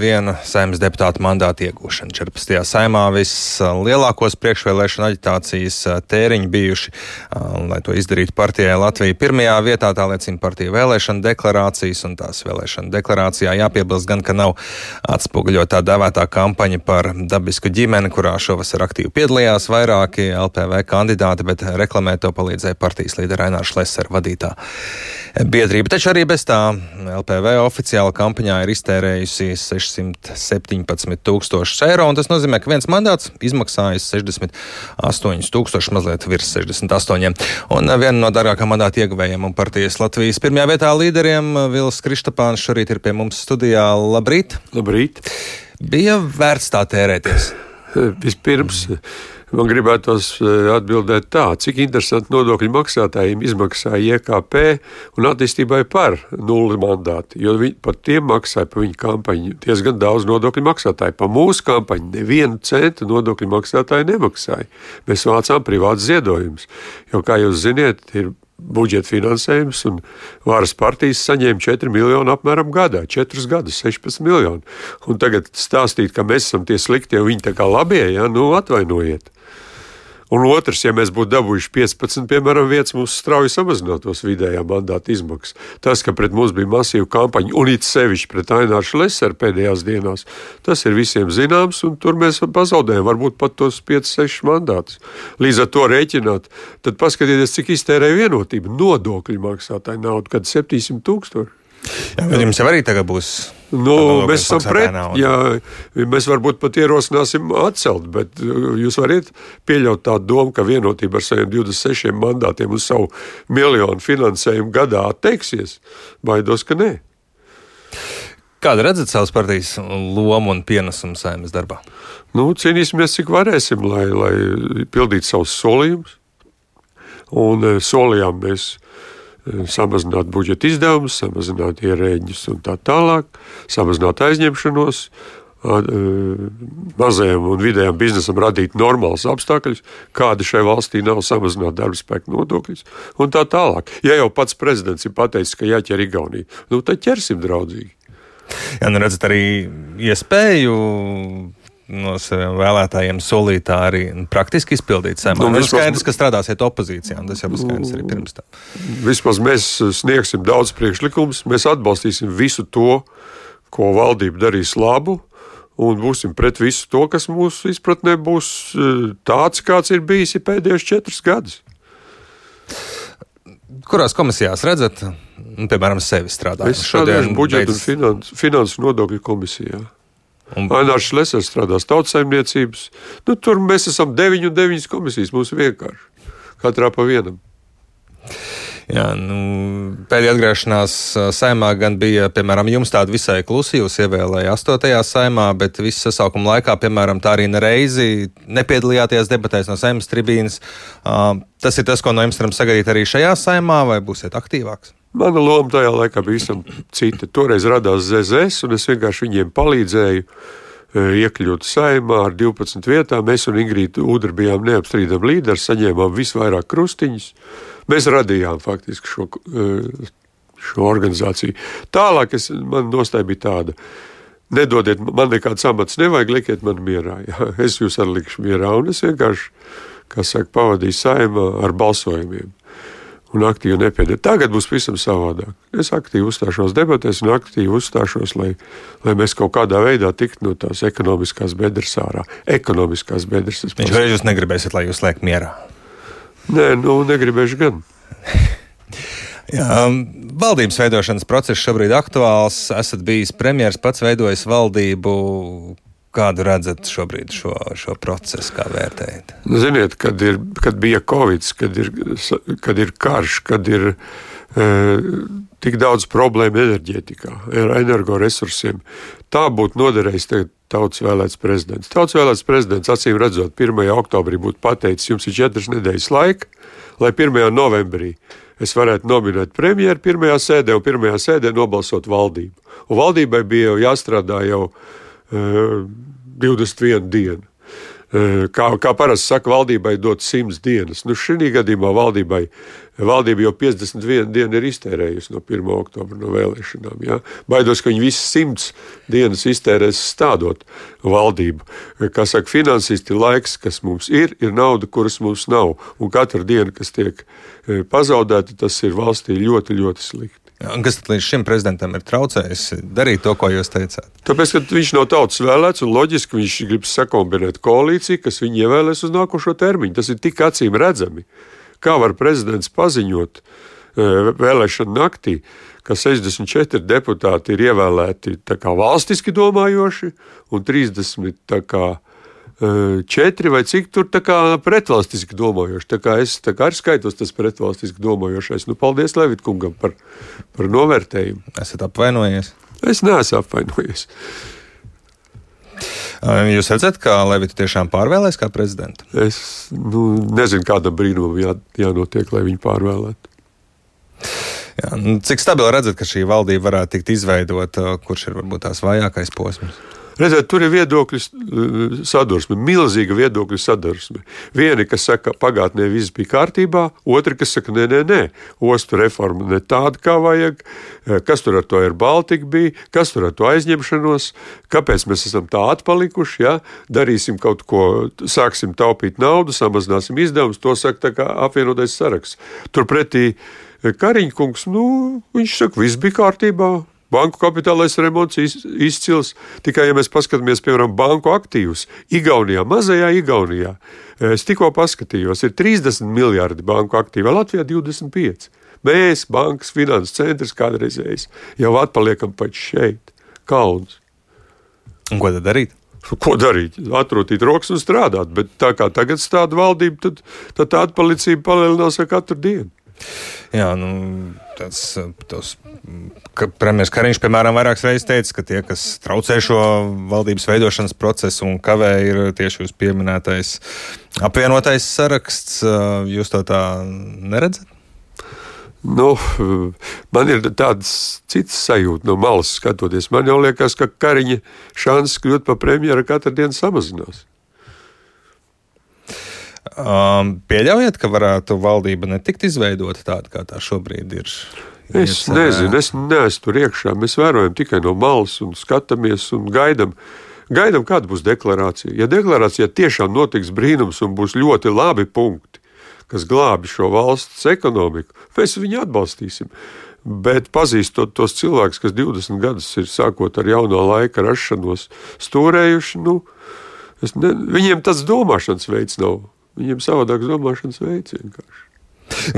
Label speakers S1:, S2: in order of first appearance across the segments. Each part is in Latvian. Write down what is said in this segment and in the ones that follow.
S1: viena saimnes deputāta mandāta iegūšana. 14. saimā vislielākos priekšvēlēšana aģitācijas tēriņi bijuši, lai to izdarītu partijai Latvija pirmajā vietā, tā liecina partija vēlēšana deklarācijas, un tās vēlēšana deklarācijā jāpiebilst gan, ka nav atspoguļot tā dēvētā kampaņa par dabisku ģimeni, kurā šovasar aktīvi piedalījās vairāki LPV kandidāti, bet reklamēt to palīdzēja partijas līdera Ainārs Šleser vadītā biedrība. Taču arī bez tā LPV oficiāla kampaņā ir iztērējusi 617 tūkstošus eiro, tas nozīmē, ka viens mandāts izmaksājas 68 tūkstoši, mazliet virs 68. Un viena no dārgākā mandāta ieguvējiem un partijas Latvijas pirmajā vietā līderiem Vils Kristapāns šorīt ir pie mums studijā. Labrīt!
S2: Labrīt!
S1: Bija vērts tā tērēties?
S2: Vispirms. Mm Man gribētos eh, atbildēt tā, cik interesanti nodokļu maksātājiem izmaksāja IKP un attīstībai par nulli mandāti, jo viņi par tiem maksāja par viņu kampaņu diezgan daudz nodokļu maksātāju. Par mūsu kampaņu nevienu centu nodokļu maksātāji nemaksāja. Mēs vācām privātus ziedojumus, jo, kā jūs ziniet, ir budžeta finansējums, un varas partijas saņēma 4 miljonu apmēram gadā, 4 gadus, 16 miljonu. Un tagad stāstīt, ka mēs esam tie sliktie, viņi tā kā labie, ja, nu atvainojiet. Un otrs, ja mēs būtu dabūjuši 15, piemēram, vietas, mums strauji samazinātos vidējā mandāta izmaksas. Tas, ka pret mums bija masīva kampaņa, un it sevišķi pret Aināšu Leseru pēdējās dienās, tas ir visiem zināms, un tur mēs pazaudējām varbūt pat tos 5, 6 mandātus. Līdz ar to rēķināt, tad paskatieties, cik iztērē vienotība nodokļu maksātāju naudu, kad 700 tūkstoši.
S1: Jā, bet jums jau arī tagad būs.
S2: Nu, mēs esam pret. Jā, mēs varbūt pat ierosināsim atcelt, bet uh, jūs varat pieļaut tādu domu, ka vienotība ar saviem 26 mandātiem uz savu miljonu finansējumu gadā atteiksies. Baidos, ka nē.
S1: Kāda redzat savas partijas lomu un pienesumu saimnes darbā?
S2: Nu, cīnīsimies, cik varēsim, lai, lai pildītu savus solījumus. Un uh, solījām mēs samazināt budžeta izdevumus, samazināt ierēģus un tā tālāk, samazināt aizņemšanos, mazajam un vidējam biznesam radīt normālus apstākļus, kādi šai valstī nav samazināt darba spēku nodokļus un tā tālāk. Ja jau pats prezidents ir pateicis, ka jāķer Igaunija, nu tad ķersim draudzīgi.
S1: Jā, nu redzat arī iespēju no saviem vēlētājiem solīt arī praktiski izpildīt. Nu, vismaz, skaidrs, ka strādāsiet opozīcijā, un tas jau bija skaidrs arī pirms tam.
S2: Vismaz mēs sniegsim daudz priekšlikumus, mēs atbalstīsim visu to, ko valdība darīs labu. Un būsim pret visu to, kas mūsu izpratnē būs eh, tāds, kāds ir bijis pēdējos četrus gadus.
S1: Kurās komisijās redzat, nu, piemēram, sevi strādājot?
S2: Es strādāju budžeta un finansu, finansu nodokļu komisijā. Un... Ainārs Lesers strādās tautsaimniecības. Nu, tur mēs esam deviņu un deviņas komisijas. Mums vienkārši katrā pa vienam.
S1: Jā, nu, pēdējā atgriešanās saimā gan bija, piemēram, jums tāda visai klusa. Jūs ievēlējāt 8. saimā, bet visu sasaukumu laikā, piemēram, tā arī nereizi nepiedalījāties debatēs no saimnes tribīnas. Tas ir tas, ko no jums varam sagaidīt arī šajā saimā, vai būsiet aktīvāks?
S2: Mana loma tajā laikā bija visam cita. Toreiz radās ZZS, un es vienkārši viņiem palīdzēju e, iekļūt saimā ar 12 vietām. Mēs un Ingrīda Udra bijām neapstrīdami līderi, saņēmām visvairāk krustiņus. Mēs radījām faktiski šo, e, šo organizāciju. Tālāk es, man nostāja bija tāda. Nedodiet man nekāds amats, nevajag likt man mierā. Jā. Es jūs arī likšu mierā, un es vienkārši, kā saka, pavadīju saimā ar balsojumiem un aktīvi nepiedalās. Tagad būs pavisam savādāk. Es aktīvi uzstāšos debatēs un aktīvi uzstāšos, lai, lai mēs kaut kādā veidā tiktu no tās ekonomiskās bedres ārā. Ekonomiskās bedres.
S1: Viņš arī jūs negribēsiet, lai jūs liek mierā.
S2: Nē, nu negribēšu gan.
S1: Jā, um, valdības veidošanas process šobrīd ir aktuāls. Esat bijis premjerministrs, pats veidojis valdību. Kādu redzat šobrīd šo, šo procesu, kā vērtējat?
S2: Nu, ziniet, kad, ir, kad bija Covid, kad ir, kad ir karš, kad ir e, tik daudz problēmu enerģētikā, ar energoresursiem, tā būtu noderējis tautas vēlēts prezidents. Tautas vēlēts prezidents, acīm redzot, 1. oktobrī būtu pateicis, jums ir četras nedēļas laika, lai 1. novembrī es varētu nominēt premjeru pirmajā sēdē un pirmajā sēdē nobalsot valdību. Un valdībai bija jau jāstrādā jau 21 dienu. Kā, kā parasti saka, valdībai dot 100 dienas. Nu, šī gadījumā valdībai, valdība jau 51 dienu ir iztērējusi no 1. oktobra no vēlēšanām. Ja? Baidos, ka viņi visas 100 dienas iztērēs stādot valdību. Kā saka, finansisti laiks, kas mums ir, ir nauda, kuras mums nav. Un katra diena, kas tiek pazaudēta, tas ir valstī ļoti, ļoti slikti.
S1: Kas līdz šim prezidentam ir traucējis darīt to, ko jūs teicāt?
S2: Tāpēc, ka viņš nav tautas vēlēts un loģiski viņš grib sakombinēt koalīciju, kas viņu ievēlēs uz nākošo termiņu. Tas ir tik acīm redzami. Kā var prezidents paziņot e, vēlēšanu naktī, ka 64 deputāti ir ievēlēti valstiski domājoši un 30 četri vai cik tur pretvalstiski domājoši. Tā kā es tā kā arī skaitos tas pretvalstiski domājošais. Nu, paldies Levitkungam par, par novērtējumu.
S1: Esat apvainojies?
S2: Es neesmu apvainojies.
S1: Jūs redzat, ka Levita tiešām pārvēlēs kā prezidentu?
S2: Es nu, nezinu, kādam brīnumam jā, jānotiek, lai viņu pārvēlētu.
S1: Jā, nu, cik stabili redzat, ka šī valdība varētu tikt izveidota, kurš ir varbūt tās vājākais posms?
S2: Redziet, tur ir viedokļu sadursme, milzīga viedokļu sadursme. Vieni, kas saka, ka pagātnē viss bija kārtībā, otri, kas saka, nē, nē, nē, ostu reforma ne tāda, kā vajag, e, kas tur ar to ir Baltika bija, kas tur ar to aizņemšanos, kāpēc mēs esam tā atpalikuši, ja? darīsim kaut ko, sāksim taupīt naudu, samazināsim izdevumus, to saka apvienotais saraksts. Turpretī e, Kariņkungs, nu, viņš saka, viss bija kārtībā. Banku kapitālais remonts izcils. Tikai, ja mēs paskatāmies, piemēram, banku aktīvus, Igaunijā, mazajā Igaunijā, es tikko paskatījos, ir 30 miljardi banku aktīvu, Latvijā 25. Mēs, bankas finanses centrs, kādreizējais, jau atpaliekam pat šeit, Kauns.
S1: Un ko tad darīt?
S2: Ko darīt? Atrotīt rokas un strādāt, bet tā kā tagad stāda valdība, tad, tad tā atpalicība palielinās ar katru dienu.
S1: Jā, nu, tas, tas, ka premjerministrs Kariņš, piemēram, vairākas reizes teica, ka tie, kas traucē šo valdības veidošanas procesu un kavē, ir tieši jūs pieminētais apvienotais saraksts. Jūs to tā neredzat?
S2: Nu, man ir tāds cits sajūta no malas skatoties. Man jau liekas, ka Kariņa šansas kļūt par premjeru katru dienu samazinās.
S1: Um, pieļaujat, ka varētu valdība netikt izveidota tāda, kā tā šobrīd ir?
S2: Es Iet, nezinu, es neesmu tur iekšā. Mēs vērojam tikai no malas un skatāmies un gaidām. Gaidām, kāda būs deklarācija. Ja deklarācijā tiešām notiks brīnums un būs ļoti labi punkti, kas glābi šo valsts ekonomiku, mēs viņu atbalstīsim. Bet pazīstot tos cilvēkus, kas 20 gadus ir sākot ar jauno laika rašanos, stūrējuši, nu, ne, viņiem tas domāšanas veids nav Viņiem savādāks domāšanas veids vienkārši.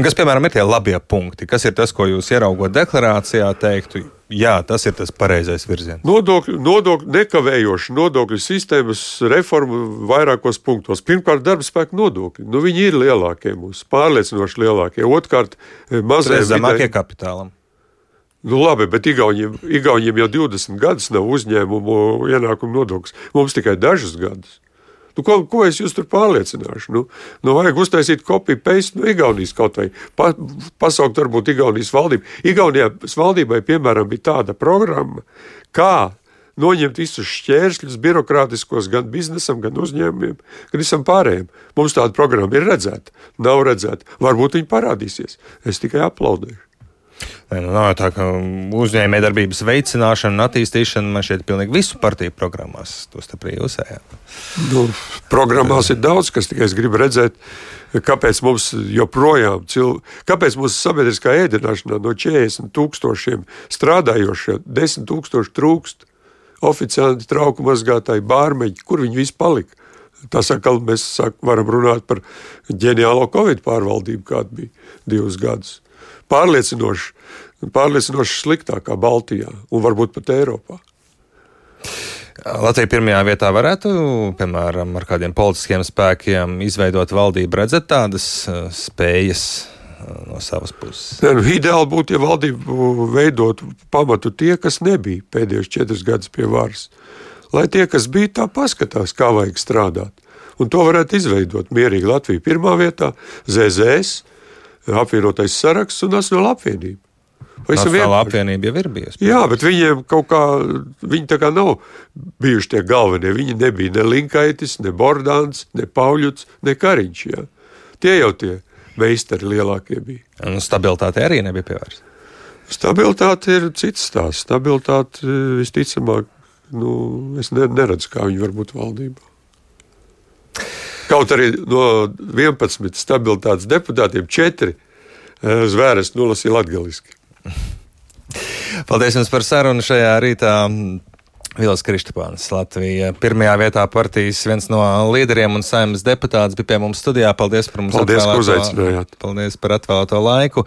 S1: Kas, piemēram, ir tie labie punkti? Kas ir tas, ko jūs ieraugot deklarācijā, teiktu, jā, tas ir tas pareizais virziens?
S2: Nodokļu, nodokļu nekavējoša nodokļu sistēmas reforma vairākos punktos. Pirmkārt, darba spēka nodokļi. Nu, viņi ir lielākie mums, pārliecinoši lielākie. Otrkārt,
S1: eh, mazie zemākie vidē... kapitālam.
S2: Nu, labi, bet Igauniem, Igauniem jau 20 gadus nav uzņēmumu ienākumu nodoklis. Mums tikai dažus gadus. Nu, ko, ko es jūs tur pārliecināšu? Nu, nu vajag uztaisīt kopiju paste no Igaunijas kaut vai pa, pasaukt, varbūt Igaunijas valdību. Igaunijas valdībai, piemēram, bija tāda programma, kā noņemt visus šķēršļus, birokrātiskos gan biznesam, gan uzņēmumiem, gan visam pārējiem. Mums tāda programma ir redzēta, nav redzēta. Varbūt viņi parādīsies. Es tikai aplaudēšu.
S1: Nu, nav tā, ka uzņēmējdarbības veicināšana un attīstīšana man šeit pilnīgi visu partiju programmās, to stipri jūsējāt.
S2: Nu, programmās ir daudz, kas tikai es gribu redzēt, kāpēc mums joprojām, cil... kāpēc mūsu sabiedriskā ēdināšanā no 40 tūkstošiem strādājošie 10 tūkstoši trūkst. Oficiāli trauku mazgātāji, bārmeņi, kur viņi visi palika. Tas atkal mēs sāk, varam runāt par ģeniālo Covid pārvaldību, kāda bija divus gadus pārliecinoši, pārliecinoši sliktākā Baltijā un varbūt pat Eiropā.
S1: Latvija pirmajā vietā varētu, piemēram, ar kādiem politiskiem spēkiem izveidot valdību, redzēt tādas uh, spējas uh, no savas puses.
S2: Ne, nu, ideāli būtu, ja valdību veidotu pamatu tie, kas nebija pēdējos četrus gadus pie varas. Lai tie, kas bija, tā paskatās, kā vajag strādāt. Un to varētu izveidot mierīgi Latvija pirmā vietā, ZZS, apvienotais saraksts un Nacionāla apvienība.
S1: Nacionālā apvienība jau ir bijusi.
S2: Jā, bet viņiem kaut kā, viņi tā kā nav bijuši tie galvenie. Viņi nebija ne Linkaitis, ne Bordāns, ne Pauļuts, ne Kariņš. Jā. Tie jau tie meistari lielākie bija.
S1: Un stabilitāte arī nebija pievērsta.
S2: Stabilitāte ir cits stāsts. Stabilitāte visticamāk, nu, es neredzu, kā viņi var būt valdībā. Kaut arī no 11 stabilitātes deputātiem 4 eh, zvēres nolasīja latviešu.
S1: Paldies jums par sarunu šajā rītā. Vils Kristapāns, Latvija. Pirmajā vietā partijas viens no līderiem un saimnes deputāts bija pie mums studijā. Paldies par mums
S2: Paldies, atvēlēto, Paldies par atvēlēto
S1: laiku.